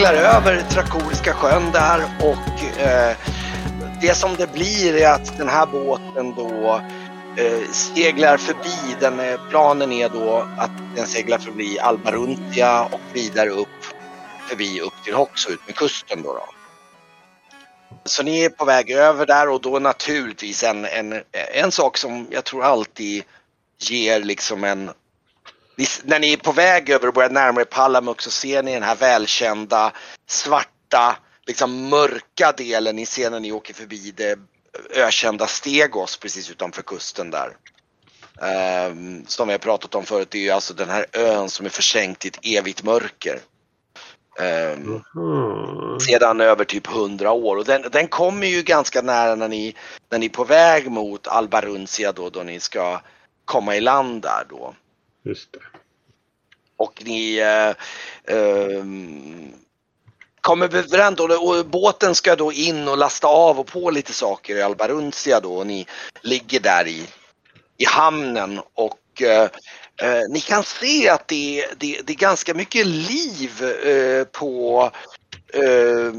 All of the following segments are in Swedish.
seglar över Trakoriska sjön där och eh, det som det blir är att den här båten då eh, seglar förbi, den, eh, planen är då att den seglar förbi Albaruntia och vidare upp förbi upp till Hoxo ut med kusten då. då. Så ni är på väg över där och då naturligtvis en, en, en sak som jag tror alltid ger liksom en när ni är på väg över och börjar närma er Palamux så ser ni den här välkända svarta, liksom mörka delen. Ni ser när ni åker förbi det ökända Stegos precis utanför kusten där. Um, som vi har pratat om förut, det är ju alltså den här ön som är försänkt i ett evigt mörker. Um, mm. Sedan över typ hundra år och den, den kommer ju ganska nära när ni, när ni är på väg mot Albaruncia då, då ni ska komma i land där då. Just det. Och ni eh, eh, kommer överens och, och båten ska då in och lasta av och på lite saker i Albaruncia då och ni ligger där i, i hamnen och eh, eh, ni kan se att det, det, det är ganska mycket liv eh, på eh, eh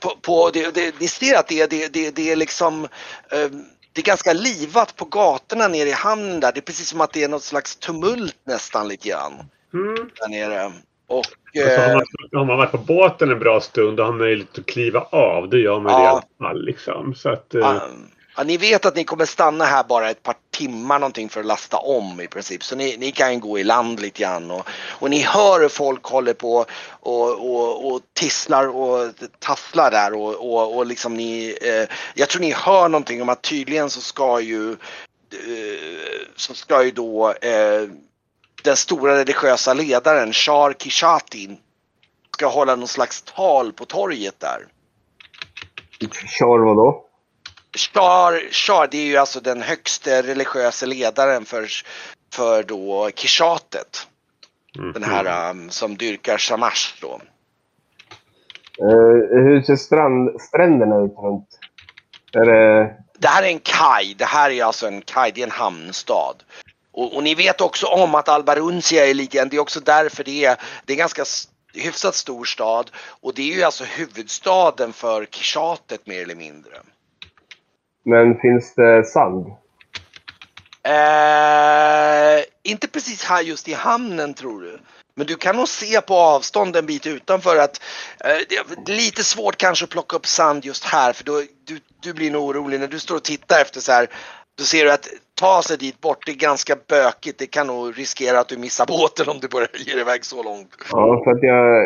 på, på det, det, ni ser att det, det, det, det är liksom eh, det är ganska livat på gatorna nere i hamnen där. Det är precis som att det är något slags tumult nästan lite grann. Mm. Där nere. Och, alltså, har, man, eh, har man varit på båten en bra stund och har möjlighet att kliva av, då gör man ja. det i alla fall. Liksom. Så att, eh, Ja, ni vet att ni kommer stanna här bara ett par timmar någonting för att lasta om i princip. Så ni, ni kan gå i land lite grann och, och ni hör hur folk håller på och, och, och tisslar och tasslar där och, och, och liksom ni, eh, jag tror ni hör någonting om att tydligen så ska ju eh, så ska ju då eh, den stora religiösa ledaren Shar Kishatin ska hålla någon slags tal på torget där. Shar vadå? Shar, Shar, det är ju alltså den högste religiösa ledaren för, för då Kishatet. Mm. Den här um, som dyrkar Shamash då. Uh, hur ser strand, stränderna ut runt? Är det... det här är en kaj. Det här är alltså en kaj, det är en hamnstad. Och, och ni vet också om att Albaruncia är lite, det är också därför det är, det är en ganska hyfsat stor stad och det är ju alltså huvudstaden för Kishatet mer eller mindre. Men finns det sand? Eh, inte precis här just i hamnen tror du. Men du kan nog se på avstånd en bit utanför att eh, det är lite svårt kanske att plocka upp sand just här för då, du, du blir nog orolig när du står och tittar efter så här. Då ser du att ta sig dit bort, det är ganska bökigt. Det kan nog riskera att du missar båten om du börjar ge dig iväg så långt. Ja, för att jag...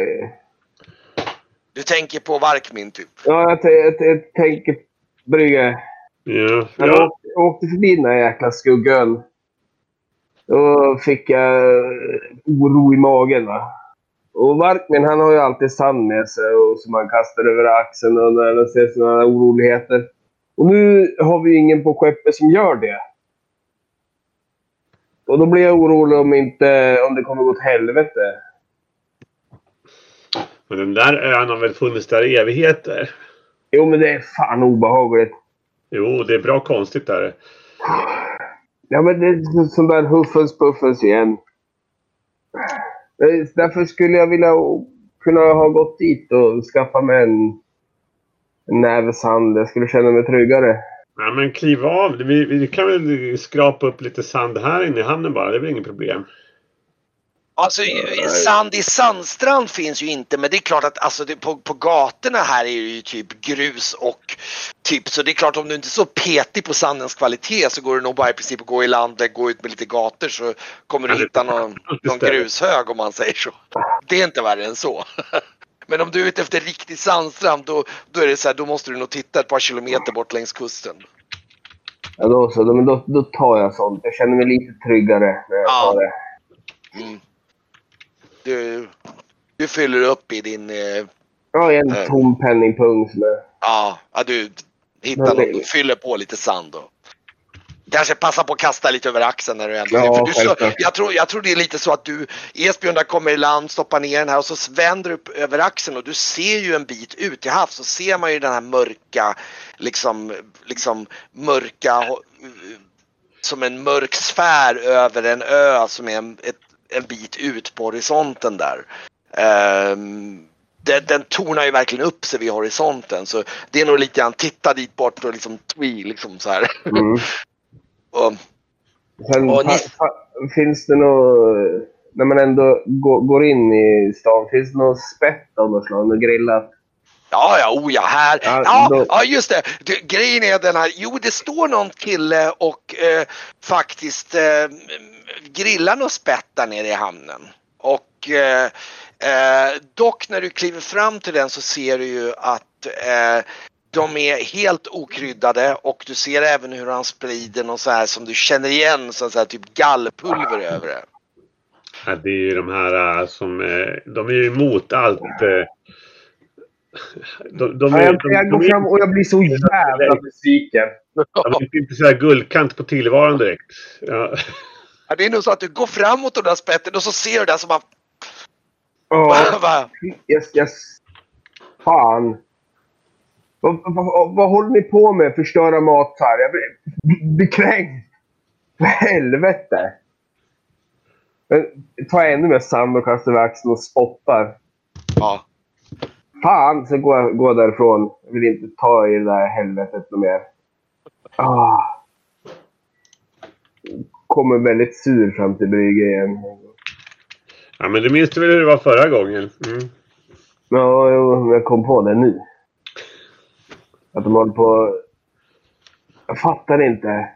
Du tänker på Varkmin typ? Ja, jag, jag, jag tänker brygga Ja. Jag åkte, åkte förbi den där jäkla skuggön. Då fick jag oro i magen. Va? Och Varkmin han har ju alltid sand med sig och som man kastar över axeln och när han ser sådana oroligheter. Och nu har vi ingen på skeppet som gör det. Och då blir jag orolig om, inte, om det kommer gå åt helvete. Men den där ön har väl funnits där i evigheter? Jo, men det är fan obehagligt. Jo, det är bra konstigt där. Ja, men det är som där Huffens Puffens igen. Därför skulle jag vilja kunna ha gått dit och skaffa mig en, en näve sand. Jag skulle känna mig tryggare. Ja, men kliv av. Vi, vi kan väl skrapa upp lite sand här inne i hamnen bara. Det är väl inget problem. Alltså sand i sandstrand finns ju inte men det är klart att alltså, det, på, på gatorna här är det ju typ grus och typ så det är klart om du inte är så petig på sandens kvalitet så går det nog bara i princip att gå i landet, gå ut med lite gator så kommer du hitta någon, någon grushög om man säger så. Det är inte värre än så. Men om du är ute efter riktig sandstrand då, då är det så här, då måste du nog titta ett par kilometer bort längs kusten. Ja då så, då, då, då tar jag sånt. Jag känner mig lite tryggare när jag ja. tar det. Mm du, du fyller upp i din... Eh, ja, en eh, tom penningpung. Ja, ja, du hittar någon, du fyller på lite sand och kanske passa på att kasta lite över axeln när du ändå ja, för du så, jag, tror, jag tror det är lite så att du, Esbjörn där kommer i land, stoppar ner den här och så vänder du upp över axeln och du ser ju en bit ut till havs så ser man ju den här mörka, liksom, liksom mörka, som en mörk sfär över en ö som är ett en bit ut på horisonten där. Um, den, den tonar ju verkligen upp sig vid horisonten så det är nog lite grann titta dit bort och liksom twee liksom så här. Mm. och, Sen, och ni... finns det något, när man ändå går, går in i stan, finns det något spett av något slag? Något grillat? Ja, ja, oh ja, här. Ja, ja, just det. Du, grejen är den här, jo det står någon kille och eh, faktiskt eh, grillar något spett där nere i hamnen. Och eh, eh, dock när du kliver fram till den så ser du ju att eh, de är helt okryddade och du ser även hur han sprider något så här som du känner igen, så här, typ gallpulver över det. Ja, det är ju de här som, de är ju emot allt de, de, ja, jag, de, jag går fram och jag blir så jävla besviken. De är inte så här guldkant på tillvaron direkt. Ja. ja. det är nog så att du går framåt de där spetten och så ser du det som man... Ja. yes, yes. Fan. Vad, vad, vad, håller ni på med? Förstöra mat här? Jag blir, blir kränkt. För helvete. Men, ta ännu mer sand och kasta över axeln och spottar. Ja. Fan, så går jag, går därifrån. Jag vill inte ta i det där helvetet något mer. Ah. Kommer väldigt sur fram till brygga igen. Ja, men du minns väl hur det var förra gången? Mm. Ja, jag kom på det nu. Att de håller på... Jag fattar inte.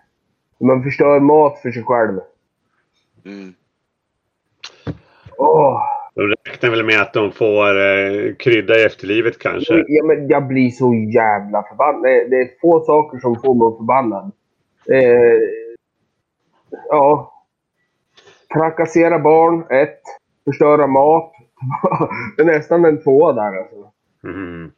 Man förstör mat för sig själv. Mm. Åh. De räknar väl med att de får eh, krydda i efterlivet kanske? Ja, men jag blir så jävla förbannad. Det är få saker som får mig förbannad. Eh, ja. Trakassera barn, ett. Förstöra mat. det är nästan en tvåa där alltså. Mm.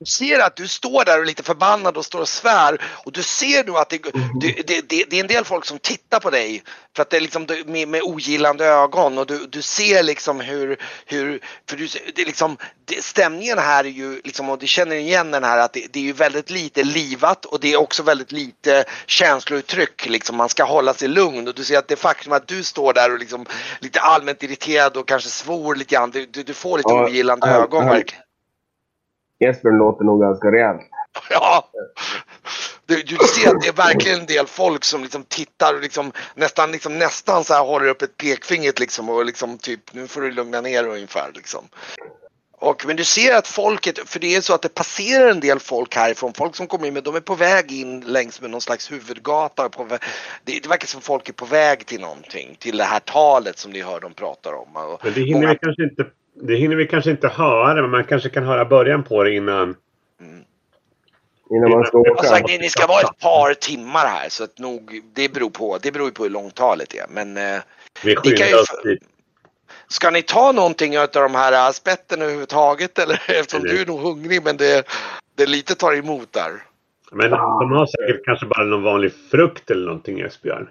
Du ser att du står där och är lite förbannad och står och svär och du ser nu att det, det, det, det är en del folk som tittar på dig för att det är liksom med, med ogillande ögon och du, du ser liksom hur, hur för du, det liksom, stämningen här är ju liksom och du känner igen den här att det, det, är ju väldigt lite livat och det är också väldigt lite känslouttryck liksom man ska hålla sig lugn och du ser att det faktum att du står där och liksom lite allmänt irriterad och kanske svor lite grann, du, du får lite ja, ogillande ögon verkligen. Jesper låter nog ganska rejält. Ja! Du, du, ser att det är verkligen en del folk som liksom tittar och liksom nästan, liksom, nästan så här håller upp ett pekfinger liksom och liksom typ nu får du lugna ner dig ungefär liksom. Och, men du ser att folket, för det är så att det passerar en del folk härifrån, folk som kommer in men de är på väg in längs med någon slags huvudgata. På väg, det, det verkar som folk är på väg till någonting, till det här talet som ni hör dem pratar om. Men det hinner många... vi kanske inte det hinner vi kanske inte höra, men man kanske kan höra början på det innan. Mm. Innan man ska åka. Sagt, ni, ni ska vara ett par timmar här så att nog, det beror på, det beror på hur långt talet är. Men eh, vi skyndar oss dit. Ska ni ta någonting av de här spetten överhuvudtaget eller eftersom du är nog hungrig men det, det lite tar emot där. Men de har säkert kanske bara någon vanlig frukt eller någonting Esbjörn.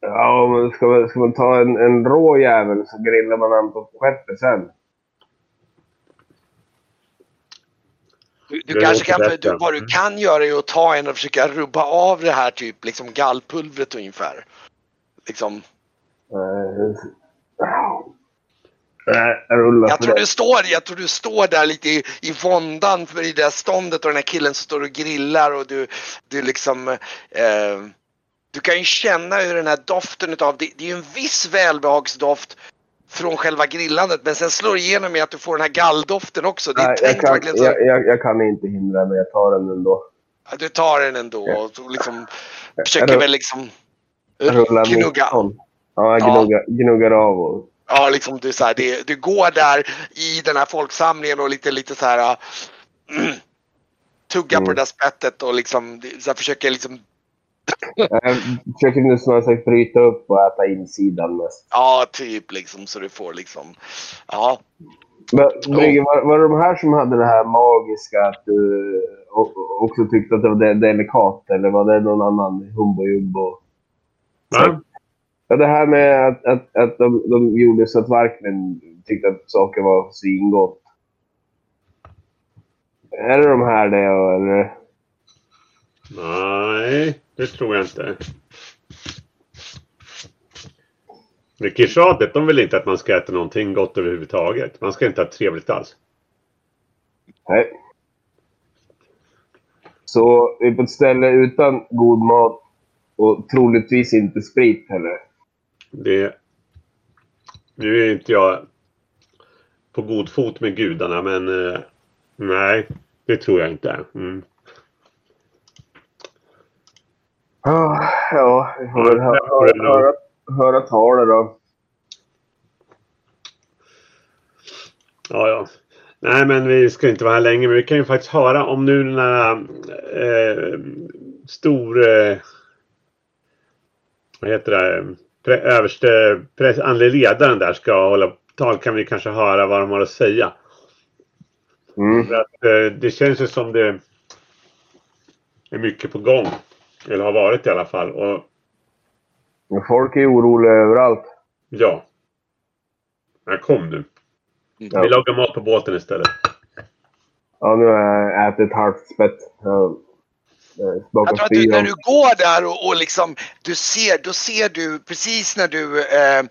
Ja, men ska man, ska man ta en, en rå jävel så grillar man den på skeppet sen. Du, du kanske kan, du, vad du kan göra är att ta en och försöka rubba av det här typ liksom gallpulvret ungefär. Liksom. Jag, tror du står, jag tror du står där lite i, i våndan för i det ståndet och den här killen som står och grillar och du, du liksom eh, du kan ju känna hur den här doften utav, det, det är ju en viss välbehagsdoft från själva grillandet men sen slår det igenom i att du får den här galldoften också. Det är Nej, jag, kan, så... jag, jag, jag, kan inte hindra men jag tar den ändå. Ja, du tar den ändå och liksom försöker väl liksom gnugga. Ja, jag gnuggar, ja. gnuggar av och... Ja, liksom du, så här, det, du går där i den här folksamlingen och lite, lite så här mm, tugga mm. på det där spettet och liksom så här, försöker liksom jag försöker nu snarare sagt bryta upp och äta insidan mest. Ja, typ liksom så du får liksom. Ja. Men Brygge, var, var det de här som hade det här magiska att du också tyckte att det var delikat? Eller var det någon annan humbo jumbo? Ja. Ja. Det här med att, att, att de, de gjorde så att verkligen tyckte att saker var svingott. Är det de här det eller? Nej, det tror jag inte. Rikishadet, de vill inte att man ska äta någonting gott överhuvudtaget. Man ska inte ha trevligt alls. Nej. Så vi är på ett ställe utan god mat och troligtvis inte sprit heller. Det... Nu är inte jag på god fot med gudarna, men eh, nej, det tror jag inte. Mm. Ah, ja, vi får väl hö höra, höra, höra talet då. Ja, ja. Nej, men vi ska inte vara här länge, men vi kan ju faktiskt höra om nu den här eh, stor... Eh, vad heter det? Överste pres, andlig ledaren där ska hålla tal kan vi kanske höra vad de har att säga. Mm. För att, eh, det känns ju som det är mycket på gång. Eller har varit i alla fall. Och Folk är oroliga överallt. ja. Men kom nu. Ja. Vi lagar mat på båten istället. Ja, nu har jag ätit halvt spett. Jag jag Jag tror att du, när du går där och, och liksom, du ser, då ser du precis när du eh, eh,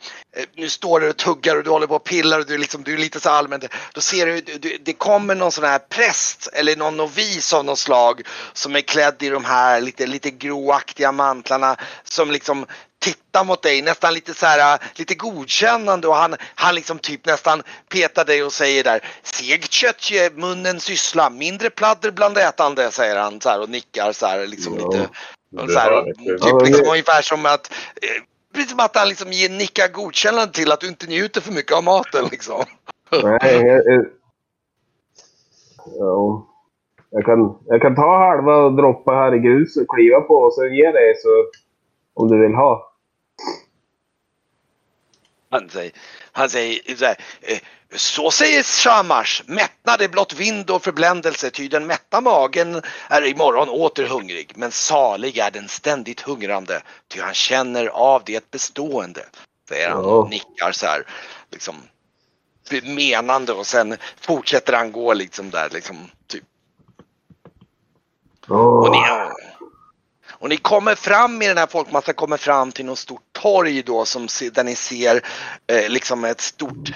nu står du och tuggar och du håller på och pillar och du, liksom, du är lite så allmänt. Då ser du, du, det kommer någon sån här präst eller någon novis av något slag som är klädd i de här lite, lite gråaktiga mantlarna som liksom tittar mot dig nästan lite så här lite godkännande och han, han liksom typ nästan petar dig och säger där Segt kött ger munnen syssla, mindre pladder bland ätande säger han så här och nickar så här liksom Ja. lite. Så här, och, typ Ja, liksom det- ungefär som att eh, Precis som att han liksom ger nickar godkännande till att du inte njuter för mycket av maten liksom. Nej, jag, jag, ja. jag, kan, jag kan ta halva och droppa här i grus och kliva på och så ge dig så om du vill ha. Han säger, han säger så, här, eh, så säger Shamash, mättnad är blott vind och förbländelse, ty den mätta magen är imorgon åter hungrig, men salig är den ständigt hungrande, ty han känner av det bestående. Säger han och nickar så här, liksom menande och sen fortsätter han gå liksom där liksom, typ. Och ni, och ni kommer fram i den här folkmassan, kommer fram till något stort torg då som där ni ser eh, liksom ett stort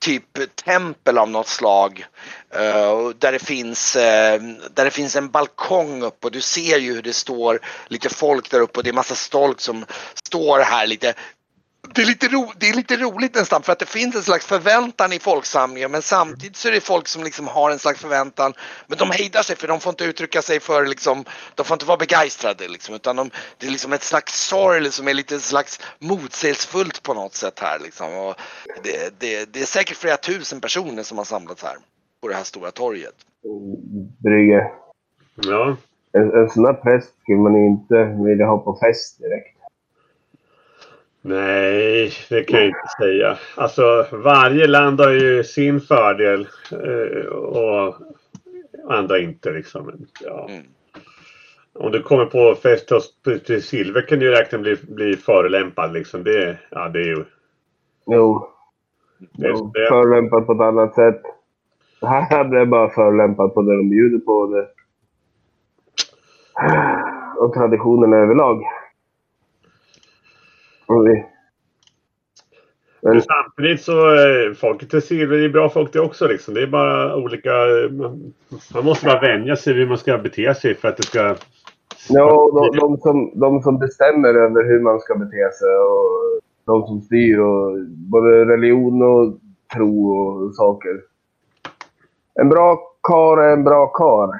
typ tempel av något slag. Uh, där det finns, uh, där det finns en balkong upp och du ser ju hur det står lite folk där uppe och det är massa stolk som står här lite det är, lite ro, det är lite roligt nästan för att det finns en slags förväntan i folksamlingen men samtidigt så är det folk som liksom har en slags förväntan men de hejdar sig för de får inte uttrycka sig för liksom, de får inte vara begeistrade liksom utan de, det är liksom ett slags sorg som är lite slags motsägelsefullt på något sätt här liksom. Och det, det, det är säkert flera tusen personer som har samlats här på det här stora torget. Brygge. Ja. En, en sån här präst skulle man inte vilja ha på fest direkt. Nej, det kan jag inte säga. Alltså varje land har ju sin fördel eh, och andra inte liksom. Ja. Mm. Om du kommer på fest hos till Silver kan du ju räkna bli, bli förolämpad liksom. Det, ja, det är ju... Jo, jo förolämpad på ett annat sätt. Här blev jag bara förolämpad på det de bjuder på. Det. Och traditionerna överlag. Vi, men samtidigt så eh, folket till Silver är bra folk det också liksom. Det är bara olika... Man, man måste bara vänja sig hur man ska bete sig för att det ska... ja, de, de, som, de som bestämmer över hur man ska bete sig och de som styr och både religion och tro och saker. En bra kar är en bra kar.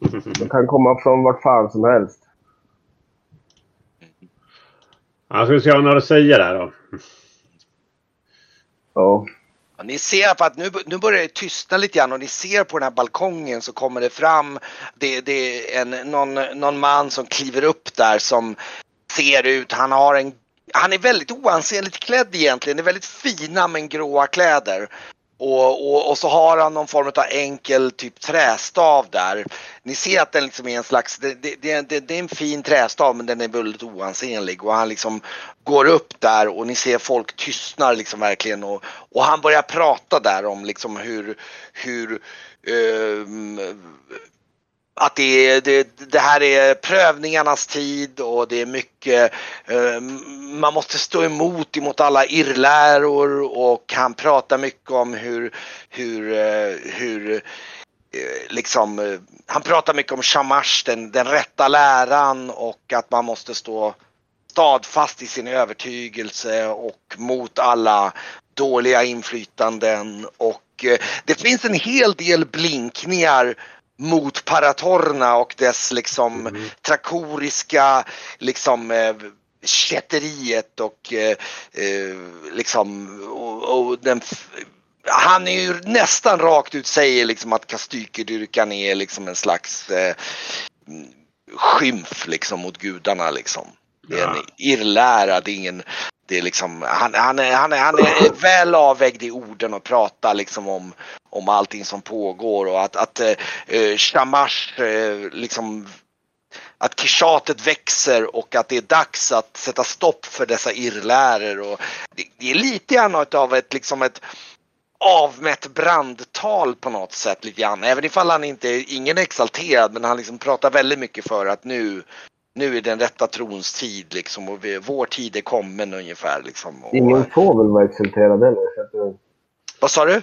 Det kan komma från vart fan som helst. Ja, ska vi se om han har att säga där då. Ja. Ja, ni ser på att nu, nu börjar det tystna lite grann och ni ser på den här balkongen så kommer det fram det, det är en, någon, någon man som kliver upp där som ser ut, han har en han är väldigt oansenligt klädd egentligen, det är väldigt fina men gråa kläder. Och, och, och så har han någon form av enkel typ trästav där. Ni ser att den liksom är en slags, det, det, det, det, är en fin trästav men den är väldigt oansenlig och han liksom går upp där och ni ser folk tystnar liksom verkligen och, och han börjar prata där om liksom hur, hur ehm, att det, det, det, här är prövningarnas tid och det är mycket, eh, man måste stå emot emot alla irrläror och han pratar mycket om hur, hur, eh, hur eh, liksom, eh, han pratar mycket om shamash, den, den rätta läran och att man måste stå stadfast i sin övertygelse och mot alla dåliga inflytanden och eh, det finns en hel del blinkningar mot Paratorna och dess liksom mm. trakoriska liksom eh, kätteriet och eh, eh, liksom och, och den han är ju nästan rakt ut säger liksom att kastykerdyrkan är liksom en slags eh, skymf liksom mot gudarna liksom. Det är en irrlära, det är ingen det är liksom, han, han, är, han, är, han är väl avvägd i orden och pratar liksom om, om allting som pågår och att, att eh, eh Shamash eh, liksom att kishatet växer och att det är dags att sätta stopp för dessa irrläror. Och det, det är lite grann av ett, liksom ett avmätt brandtal på något sätt lite grann. Även ifall han inte, ingen är exalterad men han liksom pratar väldigt mycket för att nu, nu är den rätta trons tid liksom och vi, vår tid är kommen ungefär. Liksom. Och, Ingen får väl vara exalterad heller? Vad sa du?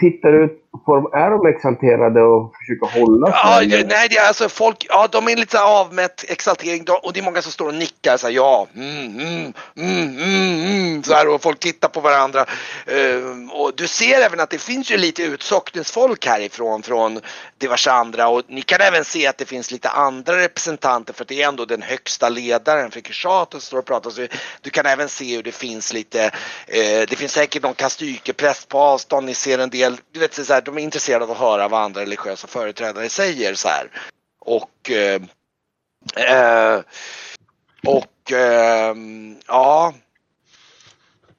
tittar ut dem. Är de exalterade och försöker hålla sig? Ja, nej, det är alltså folk, ja de är lite avmätt exaltering och det är många som står och nickar så här, ja, mm, mm, mm, mm, mm, så här och folk tittar på varandra. Uh, och du ser även att det finns ju lite utsockningsfolk härifrån från diverse andra och ni kan även se att det finns lite andra representanter för det är ändå den högsta ledaren för Kishat som står och pratar. Så du kan även se hur det finns lite, uh, det finns säkert någon kastykepräst på avstånd, ni ser en del, du vet så här, de är intresserade av att höra vad andra religiösa företrädare säger så här. Och eh, eh och eh, ja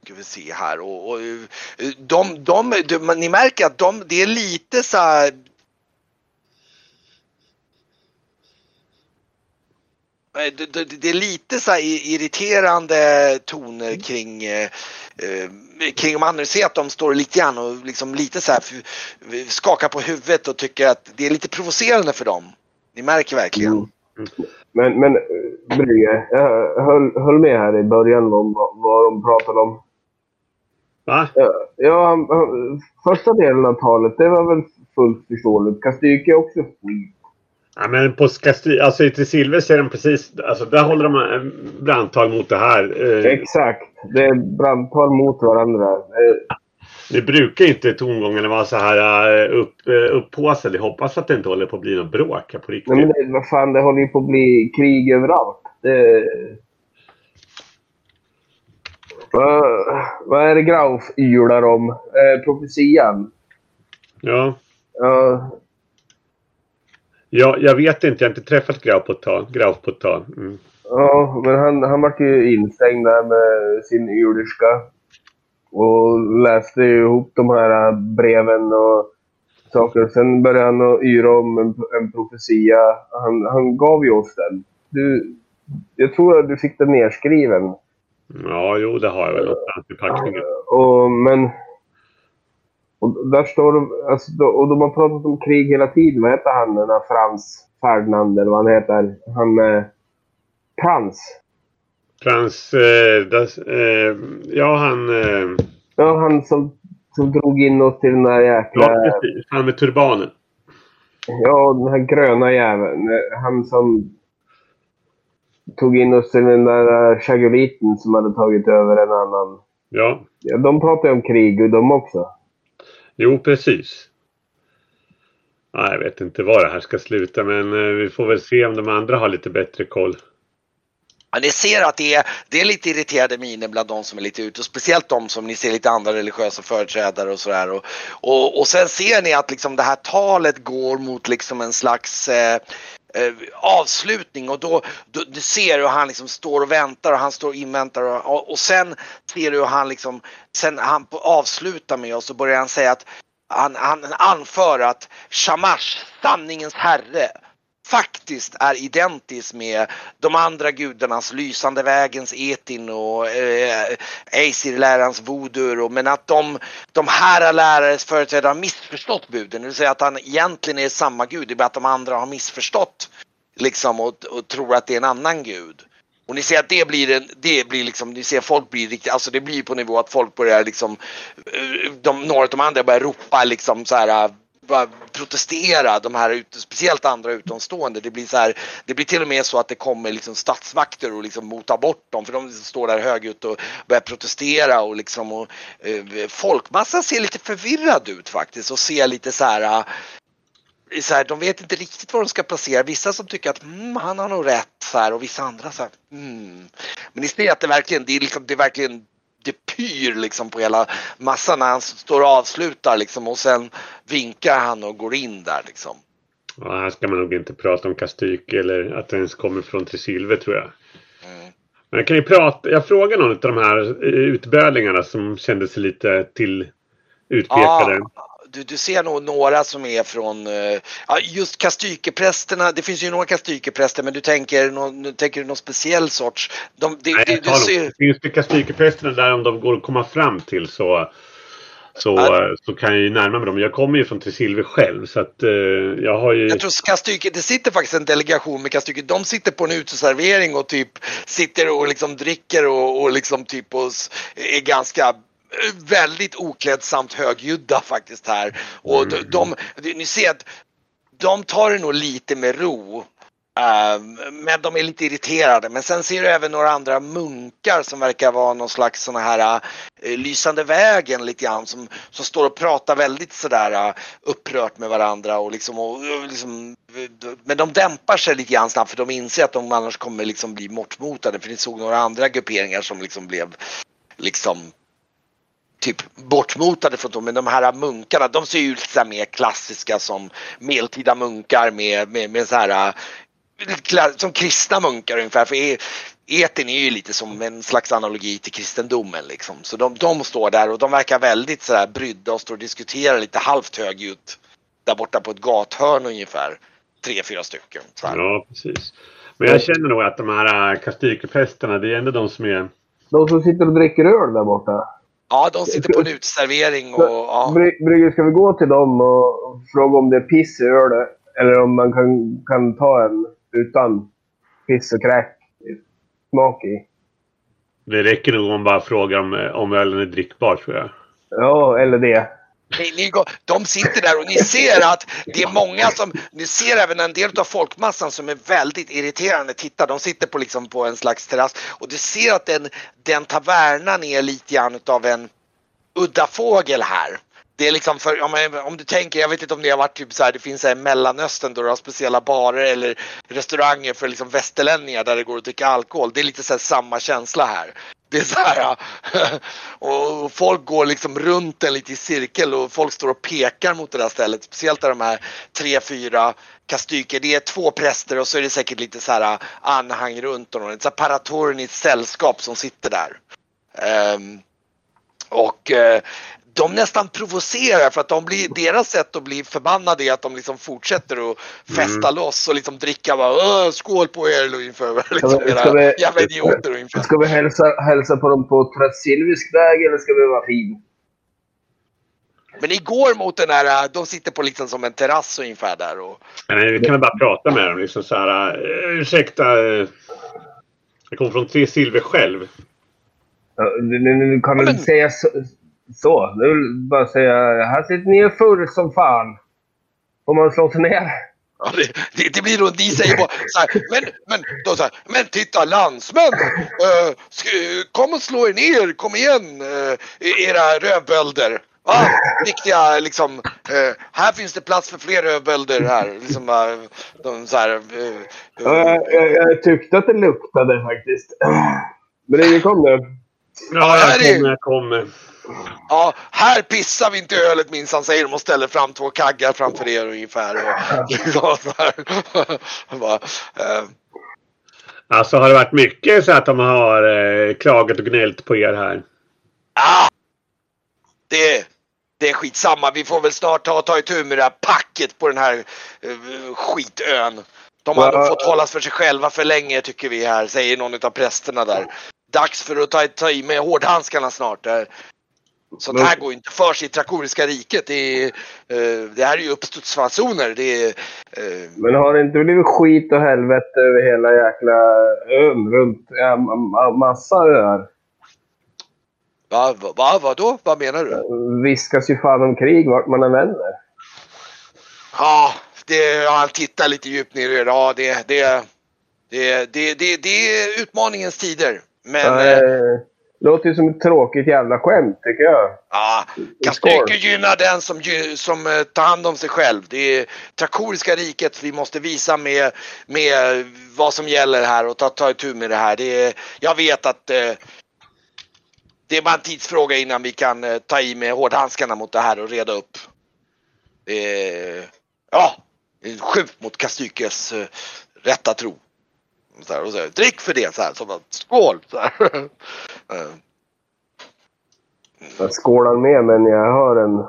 ska vi se här och, och eh, de, de, de, ni märker att de, det är lite så här det, det, det, är lite så irriterande toner kring eh, eh, kring de andra. ser att de står lite grann och liksom lite så här skakar på huvudet och tycker att det är lite provocerande för dem. Ni märker verkligen. Mm. Men, men Brygge, jag höll, höll med här i början om vad, vad de pratade om. Va? Ja, första delen av talet, det var väl fullt förståeligt. Kastyke är också skit. Ja, men på Skasti, alltså i Silves är de precis, alltså där håller de brandtal mot det här. Eh. Exakt, det är brandtal mot varandra. Det brukar inte tongångarna vara så här eh, upp, eh, upphåsade. Jag hoppas att det inte håller på att bli något bråk på riktigt. Nej, men det, vad fan, det håller ju på att bli krig överallt. Det... Vad, vad är det Grauf ylar om? Eh, profetian? Ja. Ja, Ja, jag vet inte. Jag har inte träffat Graf på ett tag. Graf på ett tag. Mm. Ja, men han, han var ju instängd där med sin yrderska. Och läste ihop de här breven och saker. Sen började han yra om en, en profetia. Han, han gav ju oss den. Du, jag tror att du fick den nerskriven. Ja, jo, det har jag väl någonstans i packningen. Och, men och där står de, alltså, och de har pratat om krig hela tiden. Vad heter han, den där Frans Ferdinand eller vad han heter? Han... Eh, Frans. Frans, eh, das, eh, ja han... Eh... Ja, han som, som drog in oss till den där jäkla... Ja, precis. Han med turbanen. Ja, den här gröna jäveln. Han som tog in oss till den där chaguliten som hade tagit över en annan. Ja. ja de pratar ju om krig och de också. Jo, precis. Ja, jag vet inte var det här ska sluta men eh, vi får väl se om de andra har lite bättre koll. Ja, ni ser att det är, det är lite irriterade miner bland de som är lite ute och speciellt de som ni ser lite andra religiösa företrädare och sådär. Och, och, och sen ser ni att liksom det här talet går mot liksom en slags eh, eh, avslutning och då, då du ser du hur han liksom står och väntar och han står och inväntar och, och sen ser du hur han liksom, sen han avslutar med och så börjar han säga att han, han anför att Shamash, sanningens herre, faktiskt är identisk med de andra gudarnas lysande vägens Etin och eh, Aesir-lärans voodoo. Men att de, de här lärares företrädare har missförstått buden. Det vill säga att han egentligen är samma gud. Det är bara att de andra har missförstått liksom och, och tror att det är en annan gud. Och ni ser att det blir en, det blir liksom, ni ser folk blir riktigt, alltså det blir på nivå att folk börjar liksom, eh, de, några av de andra börjar ropa liksom så här protestera, de här, speciellt andra utomstående. Det blir, så här, det blir till och med så att det kommer liksom statsmakter och liksom motar bort dem för de liksom står där högljutt och börjar protestera och liksom och, eh, folkmassan ser lite förvirrad ut faktiskt och ser lite så här eh, så här, de vet inte riktigt var de ska placera. Vissa som tycker att mm, han har nog rätt så här, och vissa andra så här, mm. Men ni ser att det verkligen, det är, liksom, det är verkligen det pyr liksom på hela massan när han står och avslutar liksom och sen vinkar han och går in där liksom. Ja, här ska man nog inte prata om Kastyk eller att det ens kommer från Tresilver tror jag. Mm. Men jag kan ju prata, jag frågar någon av de här utbölingarna som kände sig lite till utpekade. Ja, du, du ser nog några som är från, uh, just kastykeprästerna, det finns ju några kastykepräster men du tänker, någon, du tänker någon speciell sorts? De, det, Nej, det, du ser... Finns det kastykeprästerna där om de går att komma fram till så så, ja. så kan jag ju närma mig dem. Jag kommer ju från Tresilver själv så att uh, jag har ju... Jag tror Kastyke, det sitter faktiskt en delegation med Kastyke. De sitter på en uteservering och typ sitter och liksom dricker och, och liksom typ och är ganska väldigt oklädsamt högljudda faktiskt här. Och de, de, ni ser att de tar det nog lite med ro. Uh, men de är lite irriterade. Men sen ser du även några andra munkar som verkar vara någon slags sådana här uh, lysande vägen lite grann som, som står och pratar väldigt sådär uh, upprört med varandra och liksom, och, och liksom men de dämpar sig lite grann snabbt för de inser att de annars kommer liksom bli bortmotade för ni såg några andra grupperingar som liksom blev liksom typ bortmotade från dem. Men de här munkarna, de ser ut lite mer klassiska som medeltida munkar med, med, med så här som kristna munkar ungefär. För eten är ju lite som en slags analogi till kristendomen liksom. Så de, de står där och de verkar väldigt så här brydda och står och diskuterar lite halvt högljutt där borta på ett gathörn ungefär. Tre, fyra stycken. Ja, precis. Men jag känner nog att de här kastykeprästerna, det är ändå de som är... De som sitter och dricker öl där borta? Ja, de sitter på en uteservering och... Ja. Brygge, ska vi gå till dem och fråga om det är piss i ölet? Eller om man kan, kan ta en utan piss och kräk smak i? Det räcker nog om man bara frågar om, om ölen är drickbar, tror jag. Ja, eller det. Ni, ni, de sitter där och ni ser att det är många som, ni ser även en del av folkmassan som är väldigt irriterande. Titta, de sitter på, liksom på en slags terrass och du ser att den, den tavernan är lite grann av en udda fågel här. Det är liksom för, om, om, du tänker, jag vet inte om det har varit typ så här, det finns i Mellanöstern då du har speciella barer eller restauranger för liksom västerlänningar där det går att dricka alkohol. Det är lite så samma känsla här. Det är så här, och folk går liksom runt en lite i cirkel och folk står och pekar mot det där stället. Speciellt där de här tre, fyra kastyker. Det är två präster och så är det säkert lite så här ah, anhang runt honom. Ett paratorniskt sällskap som sitter där. Um, och uh, de nästan provocerar för att de blir, deras sätt att bli förbannade är att de liksom fortsätter att festa mm. loss och liksom dricka bara skål på er ungefär. Liksom, ska vi, ska vi, jävla idioter ungefär. Ska vi hälsa, hälsa på dem på Trasilvisk väg eller ska vi vara fin? Men ni går mot den här, de sitter på liksom som en terrass ungefär där. Och... Nej, vi kan väl bara prata med dem liksom så här. Uh, ursäkta. Uh, jag kommer från Tre Silver själv. Uh, nu, kan du men... säga så, så, nu vill jag bara säga, här sitter ni och full som fan. Får man slå sig ner? Ja, det, det, det, blir då, de säger bara så här, men, men, då så här, men titta landsmän, uh, kom och slå er ner, kom igen uh, era rövbölder. Ah, riktiga liksom, uh, här finns det plats för fler rövbölder här. Liksom, de, så här, ja, jag, jag, jag, tyckte att det luktade faktiskt. Men ingen kom nu. Ja, jag kommer, jag kommer. Ja, här pissar vi inte ölet minsann säger de och ställer fram två kaggar framför er ungefär. Och, och bara, eh. Alltså har det varit mycket så att de har eh, klagat och gnällt på er här? Ja, det, det är skitsamma. Vi får väl snart ta, ta itu med det här packet på den här eh, skitön. De har Ja. fått hållas för sig själva för länge tycker vi här, säger någon av prästerna där. Dags för att ta, ta i med hårdhandskarna snart. Sånt här går inte för sig i Trakoriska riket. Det, är, eh, det här är ju uppstudsfasoner. Det är, eh, Men har det inte blivit skit och helvete över hela jäkla ön runt ja, ma- ma- massa öar? va, va, va, vadå? Vad menar du? viskas ju fan om krig vart man än vänder. Ja, det, ja, han tittar lite djupt ner i det. Ja, det, det, det, det, det, det är utmaningens tider. Men Eh, låter ju som ett tråkigt jävla skämt, tycker jag. ja, Kastyker gynnar den som, som eh, tar hand om sig själv. Det är Trakoriska riket vi måste visa med, med vad som gäller här och ta, ta itu med det här. Det är, jag vet att eh, det är bara en tidsfråga innan vi kan eh, ta i med hårdhandskarna mot det här och reda upp. Ja, sjukt mot Kastykes eh, rätta tro. Så här, och så här, drick för det så här, som att skål! Så här. Eh, Jag skålar med, men jag har en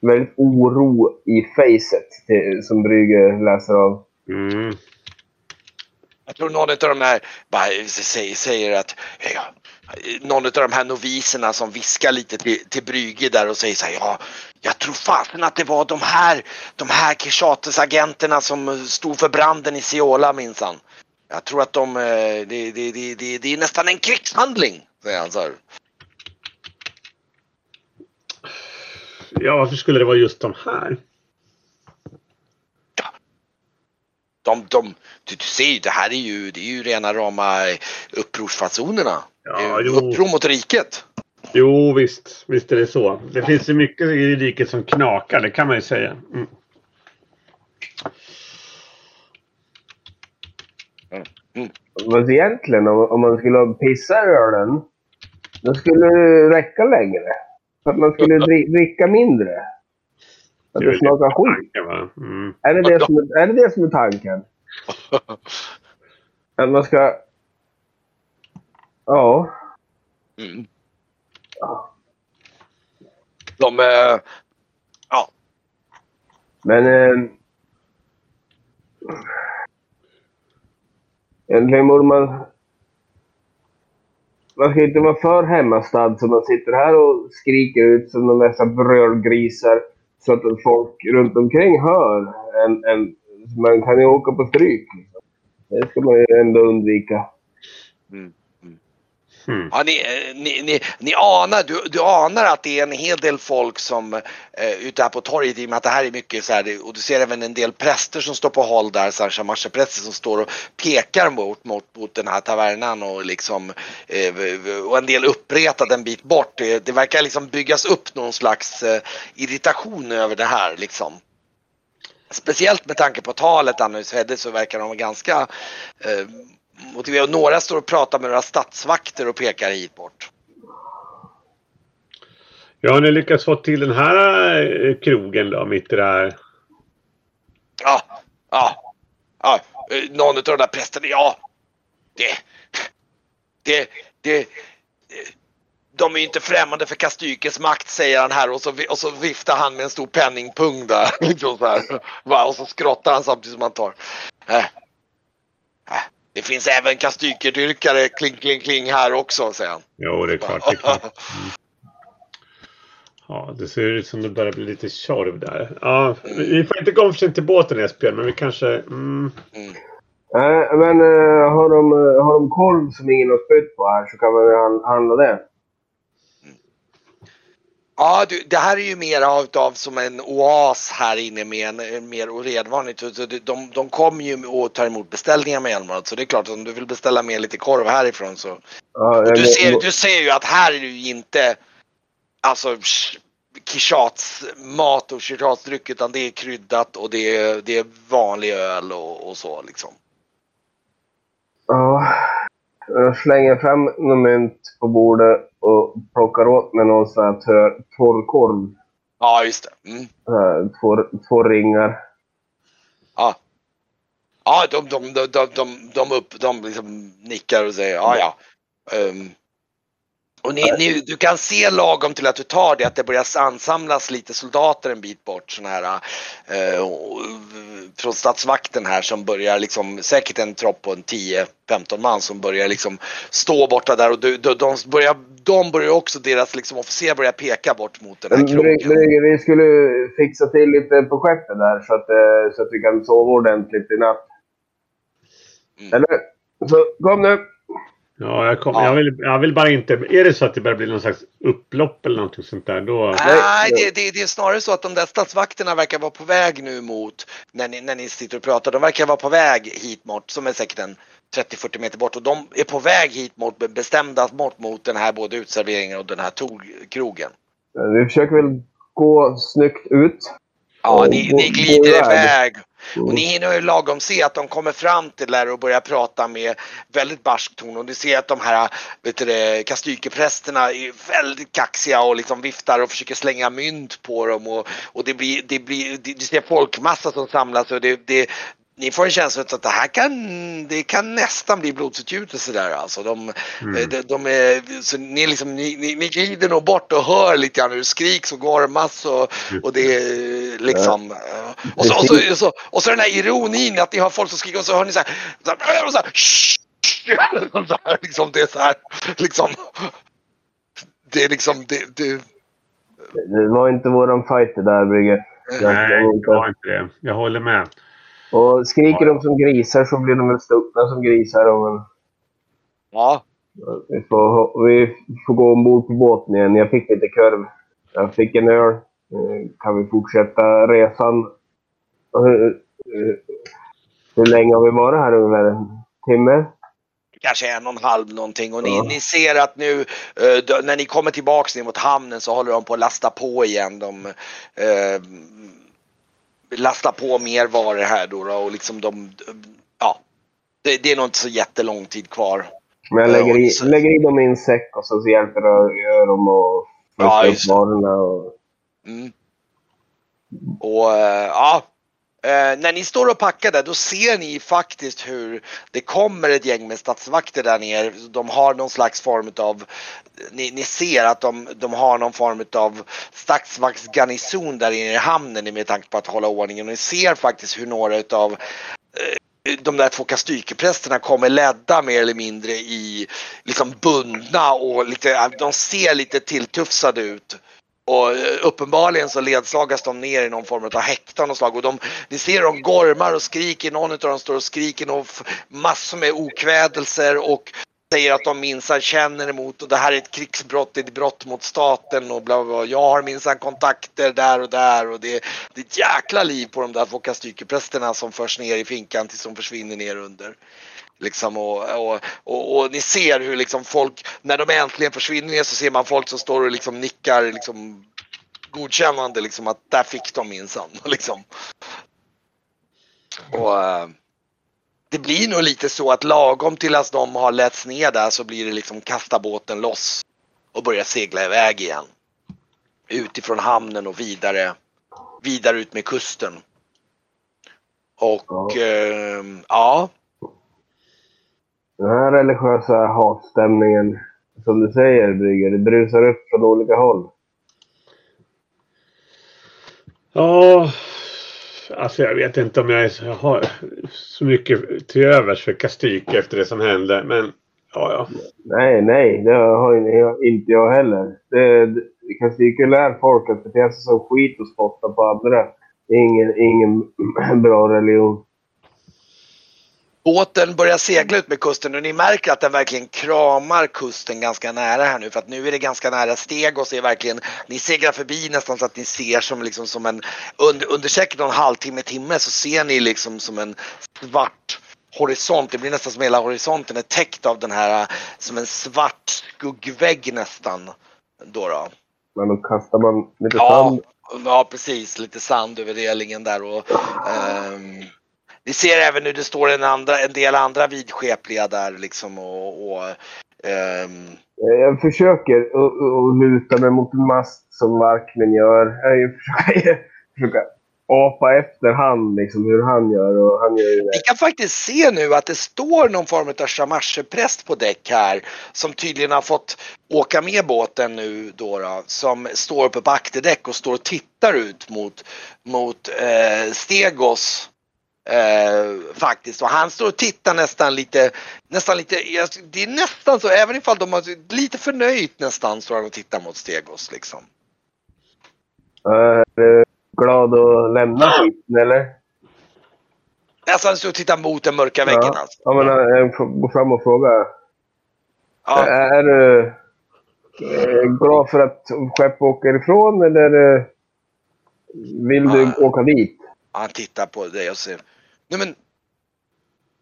väldigt oro i facet till, som Brygge läser av. Mm. Jag tror någon av de här bara säger, säger att ja, någon av de här noviserna som viskar lite till, till Brygge där och säger så här, ja, jag tror fasen att det var de här, de här Kishates agenterna som stod för branden i Siola minsann. Jag tror att de, eh, det, det, det, det, det är nästan en krigshandling, säger han så här. Ja, varför skulle det vara just de här? De, de, du, du ser ju, det här är ju, det är ju rena rama upprorsfasonerna. Ja. Uppror mot riket. Jo, visst. Visst är det så. Det finns ju mycket i riket som knakar, det kan man ju säga. Mm. Fast egentligen, om, om man skulle pissa i ölen, då skulle det räcka längre. För att man skulle dri- dricka mindre. Att Det är smakar skit. tanken? Mm. Är det det, som, är det det som är tanken? Att man ska... Ja. Mm. De, eh, ja, Men... Eh, egentligen borde man... Man ska inte vara för hemmastad så man sitter här och skriker ut som de dessa brölgrisar så att folk runt omkring hör. En, en, man kan ju åka på stryk. Liksom. Det ska man ju ändå undvika. Mm. Mm. ja ni, eh, ni, ni, ni anar, du, du anar att det är en hel del folk som eh, ute här på torget i och med att det här är mycket så här, och du ser även en del präster som står på håll där, Samasha-präster som står och pekar mot, mot, mot den här tavernan och liksom eh, och en del uppretade en bit bort. Det, det verkar liksom byggas upp någon slags eh, irritation över det här liksom. Speciellt med tanke på talet Annus Hedde så verkar de vara ganska eh, motiverade. Några står och pratar med några stadsvakter och pekar hit bort. Ja, har ni lyckats få till den här eh, krogen då, mitt i det här? Ja, ja, ja. eh, Någon av de där prästerna, ja. Det, det, det. eh, De är ju inte främmande för Kastykes makt säger han här och så, och så viftar han med en stor penningpung där. Liksom så här. Och så skrottar han samtidigt som han tar. Det finns även Kastykerdyrkare kling kling kling här också säger han. Jo, det är klart. Det är klart. Mm. Ja, det ser ut som det börjar bli lite tjorv där. Ja, vi får inte gå för sent till båten Esbjörn, men vi kanske... Mm, Nej, men eh, har, de, eh, har de korv som ingen har spytt på här så kan man ju han- handla det. Ja, du, det här är ju mer av, som en oas här inne med en, en mer oredvanligt. Så det- De, de kommer ju och tar emot beställningar med Elmar. Så det är klart att om du vill beställa med lite korv härifrån så. Ja, du, ser, du ser ju att här är det ju inte alltså sh- Kishats mat och Kishats dryck utan det är kryddat och det är, det är vanlig öl och, och så liksom. Ja, jag slänger fram någon mynt på bordet och plockar åt mig någon sån här torrkorv. Ja, just det. Mm. Eh, Två, två ringar. Ja. Ja, de, de, de, de, de, de, upp, de liksom nickar och säger ja, ja. Ehm, Och ni, ni, du kan se lagom till att du tar det att det börjar ansamlas lite soldater en bit bort. Såna här, eh, från statsvakten här som börjar liksom, säkert en tropp på en 10-15 man som börjar liksom stå borta där och de, de, de börjar, de börjar också, deras liksom officer börjar peka bort mot den här krogen. Vi skulle fixa till lite på skeppet där så att, eh, så att vi kan sova ordentligt i natt. Mm. Eller? Så kom nu! Ja, jag, kom, ja. Jag, vill, jag vill bara inte... Är det så att det börjar bli någon slags upplopp eller någonting sånt där då... Nej, det, det, det, är snarare så att de där statsvakterna verkar vara på väg nu mot, när ni, när ni sitter och pratar, de verkar vara på väg hit mot, som är säkert en 30-40 meter bort och de är på väg hit mot bestämda mått mot den här både utserveringen och den här krogen. Vi försöker väl gå snyggt ut. Ja, ni, ni glider iväg och ni hinner ju lagom se att de kommer fram till där och börjar prata med väldigt barsk ton. Och ni ser att de här vet du, kastykeprästerna är väldigt kaxiga och liksom viftar och försöker slänga mynt på dem. Och, och det blir, det blir, du ser folkmassa som samlas och det, det, ni får en känsla av att det här kan, det kan nästan bli blodsutgjutelse där alltså. De, mm. de, de, är, så ni, liksom, ni, ni, ni glider nog bort och hör lite grann hur det skriks och gormas och, och det är liksom. Ja. Och, så, och, så, och, så, och så den här ironin att ni har folk som skriker och så hör ni så här. Så här, och så här, så här liksom, det är så här, liksom. Det är liksom, det, det. Det var inte våran fight det där Brygge. Nej, det var inte det. Jag håller med. Och skriker de som grisar så blir de väl stuckna som grisar. Och Ja. Vi får, vi får gå ombord på båten igen. Jag fick lite kurv. Jag fick en öl. Eh, kan vi fortsätta resan? Hur, hur länge har vi varit här ungefär? En timme? kanske en och en halv någonting och ni, ja. ni ser att nu uh, när ni kommer tillbaks ner mot hamnen så håller de på att lasta på igen. De, uh, lasta på mer varor här då, då och liksom de, ja, det, det, är nog inte så jättelång tid kvar. Men jag lägger i, lägger i dem i en säck och så, så hjälper jag dem att ja, upp varorna. Och... Mm. Och äh, ja, Eh, när ni står och packar där då ser ni faktiskt hur det kommer ett gäng med statsvakter där nere. De har någon slags form av, ni, ni ser att de, de har någon form av statsvaktsgarnison där inne i hamnen med tanke på att hålla ordningen. Och ni ser faktiskt hur några utav eh, de där två kastykeprästerna kommer ledda mer eller mindre i liksom bundna och lite, de ser lite tilltufsade ut. Och eh, uppenbarligen så ledsagas de ner i någon form av häkte av slag. Och de, ni ser de gormar och skriker, någon av dem står och skriker och massor med okvädelser och säger att de minsann känner emot och det här är ett krigsbrott, det är ett brott mot staten och bla bla bla. Jag har minsann kontakter där och där och det, det är ett jäkla liv på de där två kastykeprästerna som förs ner i finkan tills de försvinner ner under. Liksom och, och, och, och, ni ser hur liksom folk, när de äntligen försvinner så ser man folk som står och liksom nickar liksom godkännande liksom att där fick de minsann. Liksom. Och äh, det blir nog lite så att lagom till att de har lätts ner där så blir det liksom kasta båten loss och börja segla iväg igen. Utifrån hamnen och vidare, vidare ut med kusten. Och ja, äh, ja den här religiösa hatstämningen, som du säger Brygger, det brusar upp från olika håll. Ja, alltså jag vet inte om jag, är, har så mycket till övers för Kastik efter det som hände, men ja, ja. Nej, nej, det har inte jag heller. Det, Kastik lär folk att bete sig som skit och spotta på andra. Ingen, ingen bra religion båten börjar segla ut med kusten och ni märker att den verkligen kramar kusten ganska nära här nu för att nu är det ganska nära steg och så är verkligen, ni seglar förbi nästan så att ni ser som liksom som en, under, under säkert en halvtimme, timme så ser ni liksom som en svart horisont, det blir nästan som hela horisonten är täckt av den här som en svart skuggvägg nästan. Då då. Men då kastar man lite ja, sand? Ja, precis. Lite sand över relingen där och um, vi ser även hur det står en, andra, en del andra vidskepliga där liksom och, och um... Jag försöker att luta mig mot en mast som Markmen gör. Jag försöker, försöker apa efter han, liksom hur han gör. Och han gör ju Vi det. kan faktiskt se nu att det står någon form av chamarrepräst på däck här som tydligen har fått åka med båten nu då, då som står på bakterdäck och står och tittar ut mot, mot eh, Stegos eh, faktiskt och han står och tittar nästan lite, nästan lite, jag- det är nästan så även ifall de har lite förnöjt nästan står han och tittar mot Stegos liksom. Är du glad att lämna skiten eller? Nästan så och tittar mot den mörka väggen Ja. alltså. Ja, men jag får gå fram och fråga. Ja. Är du eh, glad för att skepp åker ifrån eller eh, vill du åka dit? Han tittar på dig och säger Nej men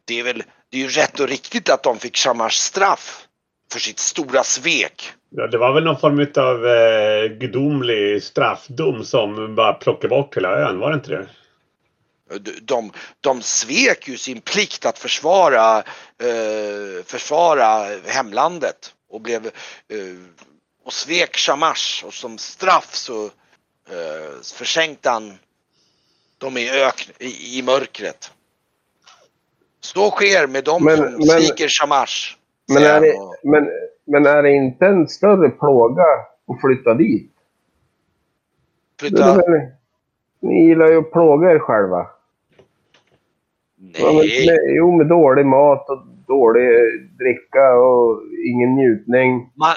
Det är väl Det är ju rätt och riktigt att de fick Shamars straff För sitt stora svek Ja, det var väl någon form av eh, gudomlig straffdom som bara plockade bort hela ön, var det inte det? de, de, de svek ju sin plikt att försvara eh, Försvara hemlandet Och blev eh, Och svek Shamash och som straff så eh, Försänkte han Dem i, ök, i, i mörkret Så sker med dem Men- som men- sviker Shamash Men är, det, men, men är det inte en större plåga att flytta dit? Flytta? Det- Ni gillar ju att plåga er själva. Ja, men, Nej. jo, med dålig mat och dålig dricka och ingen njutning. Man,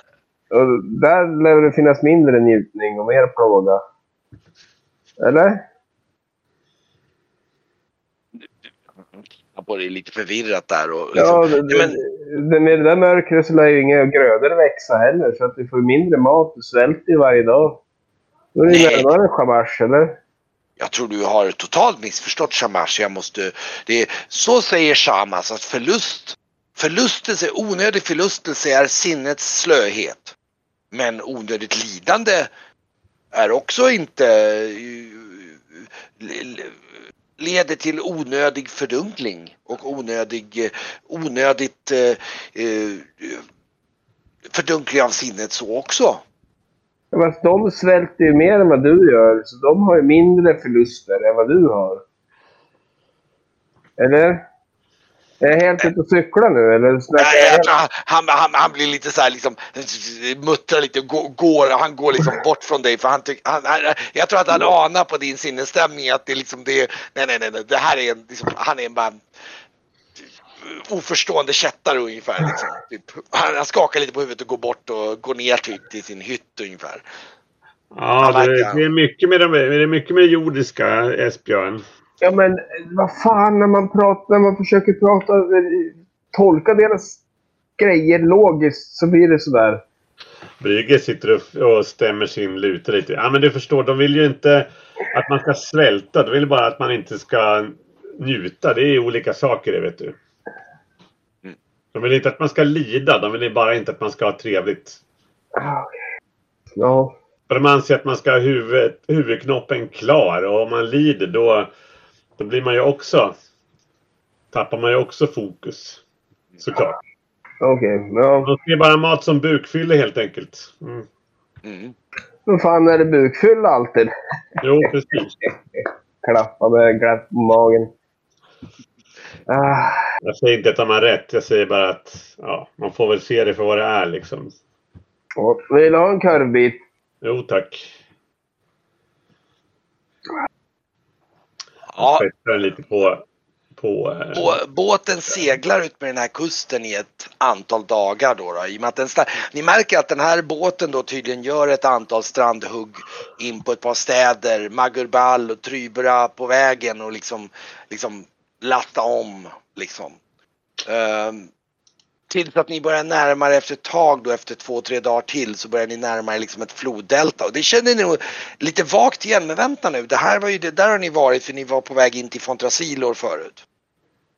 Och där lär det finnas mindre njutning och mer plåga. Eller? jag på det lite förvirrat där och Ja, liksom, det, Nej, det, med det där mörkret så lär ju inga grödor växa heller. Så att du får mindre mat. Du svälter ju varje dag. Då är det Nej. närmare chamars, eller? Jag tror du har totalt missförstått Shamash. Jag måste, det är, så säger Shamas att förlust, förlustelse, onödig förlustelse är sinnets slöhet. Men onödigt lidande är också inte leder till onödig fördunkling och onödig, eh, onödigt eh, eh, fördunkling av sinnet så också. Ja, Fast alltså, de svälter ju mer än vad du gör. Så de har ju mindre förluster än vad du har. Eller? Är jag helt ute och cyklar nu? Eller Nej, jag tror han, han, han, han blir lite så här liksom muttrar lite, går, går, han går liksom bort från dig för han tycker, han, han, jag tror att han anar på din sinnesstämning att det är liksom det, nej nej nej, nej det här är en, liksom, han är en bara oförstående kättare ungefär liksom. Typ, han, han skakar lite på huvudet och går bort och går ner typ till sin hytt ungefär. Ja, Han det, det, är mycket med de, det är mycket med det jordiska, Esbjörn. Ja, men vad fan när man pratar, när man försöker prata, eh, tolka deras grejer logiskt så blir det sådär. Brygge sitter och, och stämmer sin luta lite. Ja, men du förstår, de vill ju inte att man ska svälta. De vill bara att man inte ska njuta. Det är olika saker det, vet du. De vill inte att man ska lida. De vill bara inte att man ska ha trevligt. Ja. För de anser att man ska ha huvud, huvudknoppen klar. Och om man lider då, då blir man ju också... Tappar man ju också fokus. Såklart. Okej. Ja. De ser bara mat som bukfylle helt enkelt. Mm. Mm. Vad fan är det bukfylla alltid? Jo, precis. Klappa med glapp på magen. Ah, Jag säger inte att de har rätt. Jag säger bara att ja, man får väl se det för vad det är liksom. och vill du ha en korvbit? Jo tack. Ja, lite på... på eh, Bå- båten seglar ut med den här kusten i ett antal dagar då. då i och med att den ni märker att den här båten då tydligen gör ett antal strandhugg in på ett par städer, Magurbal och Trybra på vägen och liksom, liksom lasta om liksom. Um, tills att ni börjar närma er efter ett tag då efter två, tre dagar till så börjar ni närma er liksom ett floddelta och det känner ni nog lite vagt igen men vänta nu det här var ju det, där har ni varit för ni var på väg in till Fontrasilor förut.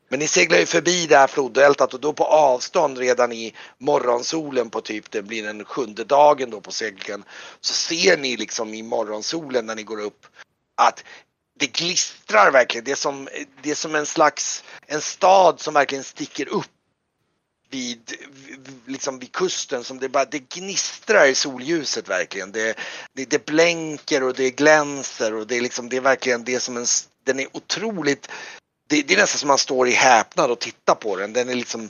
Men ni seglar ju förbi det här floddeltat och då på avstånd redan i morgonsolen på typ det blir den sjunde dagen då på seglingen så ser ni liksom i morgonsolen när ni går upp att det glistrar verkligen. Det är som, det är som en slags en stad som verkligen sticker upp vid, liksom vid kusten som det bara det gnistrar i solljuset verkligen. Det, det, det blänker och det glänser och det är liksom det är verkligen det som en, den är otroligt det, det är nästan som man står i häpnad och tittar på den. Den är liksom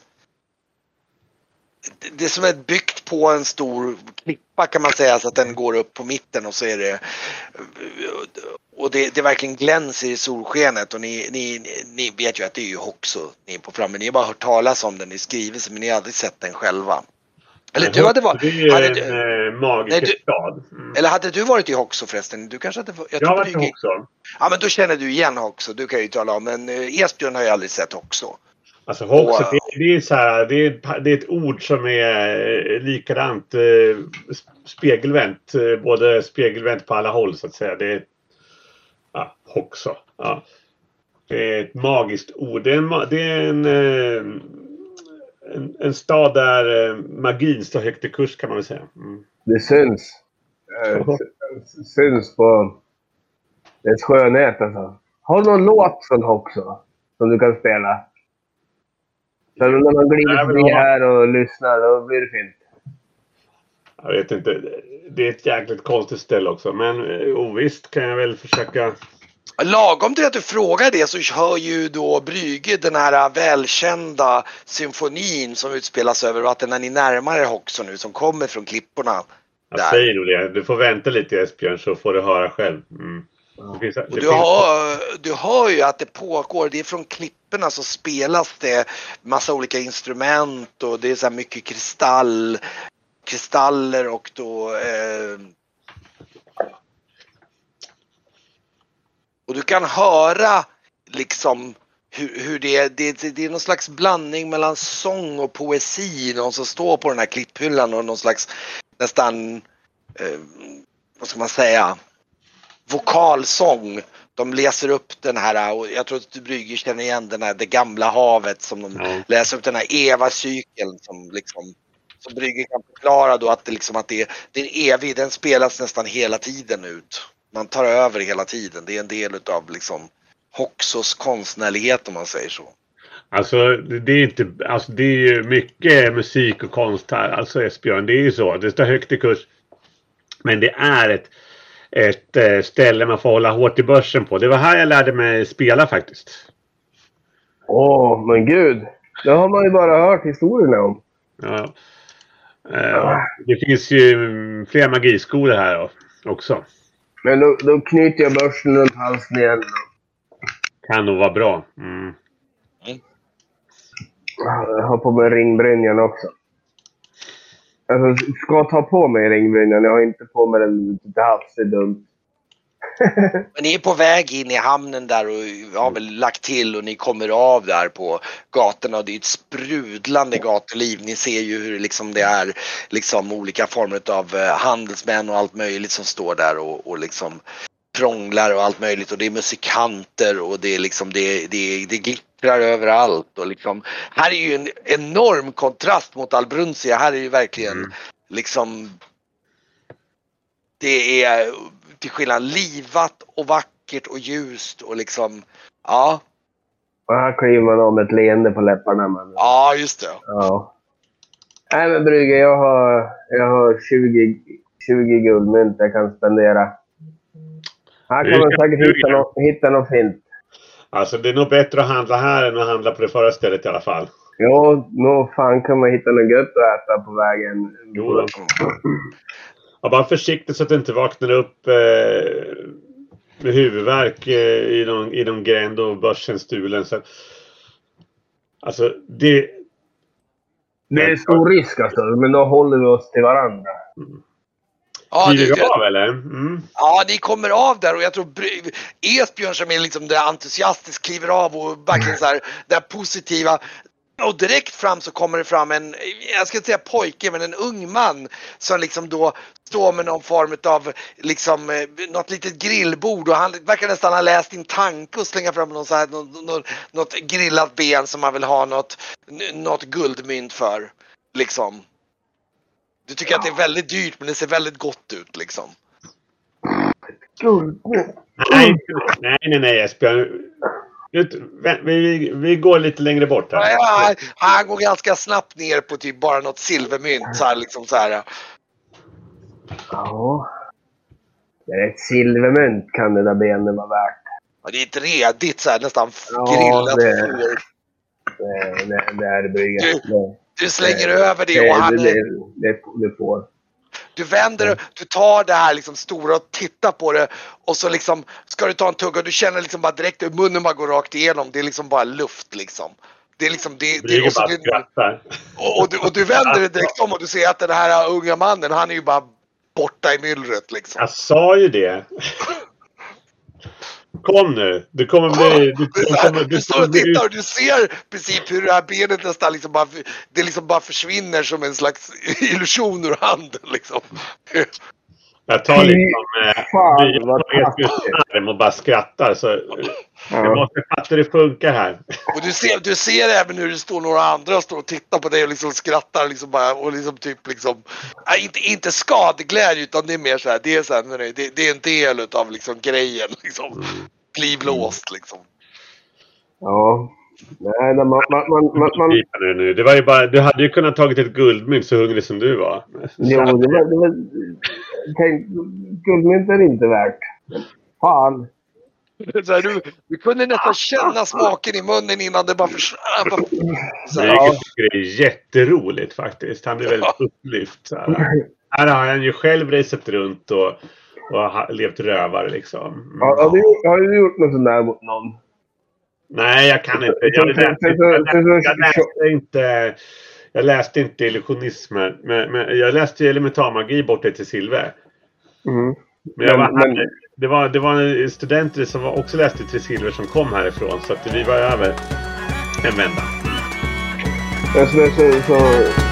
det är som är byggt på en stor klippa kan man säga så att den går upp på mitten och så är det och det, det verkligen glänser i solskenet och ni, ni, ni vet ju att det är ju Hoxo ni är på framme. Ni har bara hört talas om den i skrivelse men ni har aldrig sett den själva. Eller du hade varit... Det är ju hade en du, eh, magisk Nej, stad. Mm. eller hade du varit i Hoxo förresten? Du kanske hade... Jag tror har varit i också. Ja men då känner du igen Hoxo, du kan ju tala om. Men eh, Esbjörn har jag aldrig sett Hoxo. Alltså Hoxo, Wow. det, det är så här, det är, det är ett ord som är eh, likadant eh, sp- spegelvänt. eh, Både spegelvänt på alla håll så att säga. Det är ja, Hoxo. Ja. Det är ett magiskt ord. Det är en, det är en, eh, en, en stad där magin står högt i kurs kan man väl säga. Mm. Det syns. S- syns på dess skönhet alltså. Har du någon låt från Hoxo som du kan spela? Så när man glider förbi jag- här och lyssnar, då blir det fint. Jag vet inte. Det är ett jäkligt konstigt ställe också. Men eh, ovisst kan jag väl försöka. Lagom till att du frågar det så hör ju då Brygge den här välkända symfonin som utspelas över vatten när ni närmar er Hoxo nu som kommer från klipporna. Jag Där. säger nog det. Du får vänta lite Esbjörn så får du höra själv. Mm. Och du, finns- hör, du hör ju att det pågår, det är från klipporna så spelas det massa olika instrument och det är så här mycket kristall, kristaller och då eh, och du kan höra liksom hur, hur det, det, det är någon slags blandning mellan sång och poesi, någon som står på den här klipphyllan och någon slags nästan, eh, vad ska man säga, vokalsång. De läser upp den här, och jag tror att du Brygger känner igen den här Det gamla havet som de Ja. läser upp den här Eva-cykeln som liksom som Brygger kan förklara då att det liksom att det, det är evig, den spelas nästan hela tiden ut. Man tar över hela tiden, det är en del utav liksom Hoxos konstnärlighet om man säger så. Alltså det är inte, alltså det är ju mycket musik och konst här. Alltså Esbjörn, det är ju så. Det står högt i kurs. Men det är ett, ett eh, ställe man får hålla hårt i börsen på. Det var här jag lärde mig spela faktiskt. Åh, men gud. Det har man ju bara hört historierna om. Ja. Eh, det finns ju fler magiskolor här då, också. Men då, då knyter jag börsen runt halsen igen. Kan nog vara bra. Mm. Jag har på mig ringbrynjan också. Alltså, ska ta på mig ringbrynjan. Jag har inte på mig den till havs. Det är dumt. Men ni är på väg in i hamnen där och har väl lagt till och ni kommer av där på gatorna och det är ett sprudlande gatoliv. Ni ser ju hur liksom det är liksom olika former av eh, handelsmän och allt möjligt som står där och, och liksom prånglar och allt möjligt och det är musikanter och det är liksom det, det, det glittrar överallt och liksom här är ju en enorm kontrast mot Albrunsia. Här är ju verkligen Mm. liksom det är till skillnad livat och vackert och ljust och liksom ja, Och här kliver man av med ett leende på läpparna. Men, ja just det. ja. Nej men Brygge, jag har, jag har 20, 20 guldmynt jag kan spendera. Här Du kan man ska säkert hitta något, hitta något fint. Alltså det är nog bättre att handla här än att handla på det förra stället i alla fall. Ja, nog fan kan man hitta något gött att äta på vägen. Jo då. Ja, bara försiktigt så att du inte vaknar upp eh, med huvudvärk eh, i, någon, i någon gränd och börsen stulen. Så, alltså det... Det är stor risk alltså, men då håller vi oss till varandra. Ja, du, vi av eller? Mm. ja, ni kommer av där och jag tror Esbjörn som är liksom det entusiastiskt kliver av och verkligen så här det här positiva. Och direkt fram så kommer det fram en, jag ska inte säga pojke, men en ung man som liksom då står med någon form av liksom eh, något litet grillbord och han verkar nästan ha läst din tanke och slänga fram någon så här, något, något, något grillat ben som man vill ha något, något guldmynt för. Liksom. Du tycker att det är väldigt dyrt men det ser väldigt gott ut liksom. Nej, nej, nej, nej Esbjörn. vi, vi, vi går lite längre bort här. Ja, han går ganska snabbt ner på typ bara något silvermynt. Så här, liksom så här. Ja. Ett silvermynt kan det där benet vara värt. Ja, det är ett redigt så här, nästan Ja, grillat det-. Det, det, det är det. Du- slänger det- över det och han det, är, det, det, det får. du vänder du tar det här liksom stora och tittar på det och så liksom ska du ta en tugga och du känner liksom bara direkt hur munnen bara går rakt igenom. Det är liksom bara luft liksom. Det är liksom det, det och, så, det, och, och, du, och du vänder dig direkt om och du ser att den här unga mannen han är ju bara borta i myllret liksom. Jag sa ju det. Kom nu. Du kommer bli... Du, Du, du, så här, kommer, du du står kommer och tittar och du ser i princip hur det här benet nästan liksom bara, det liksom bara försvinner som en slags illusion ur handen liksom. Jag tar liksom... Eh, Fan, jag vad tar Esbjörns taskigt. arm och bara skrattar. Så, jag Ja. måste fatta hur det funkar här. Och du ser, du ser även hur det står några andra och står och tittar på dig och liksom skrattar liksom bara och liksom typ liksom nej, inte, inte skadeglädje utan det är mer så här, det är så här, det, det är en del utav liksom grejen liksom. Bli blåst liksom. ja. Nej, man, man, man, man, man, nu, nu. Det var ju bara, du hade ju kunnat tagit ett guldmynt så hungrig som du var. Jo, det var... Det var tänk, guldmynt är inte värt. Fan. Så här, du, du kunde nästan känna smaken i munnen innan det bara försvann. Så här, Jag Ja. tycker det är jätteroligt faktiskt. Han är väldigt upplyft. Så här. här har han ju själv rest runt och, och levt rövare liksom. Har, har, du, har du gjort något sånt där mot någon? Nej, jag kan inte. Jag läste, jag läste, jag läste inte... Jag läste inte illusionism, men, men jag läste elementarmagi borta till Silve. Mm. Men jag var, men- det, var, det var studenter som också läste till Silver som kom härifrån så att vi var över en vända. Så, så, så,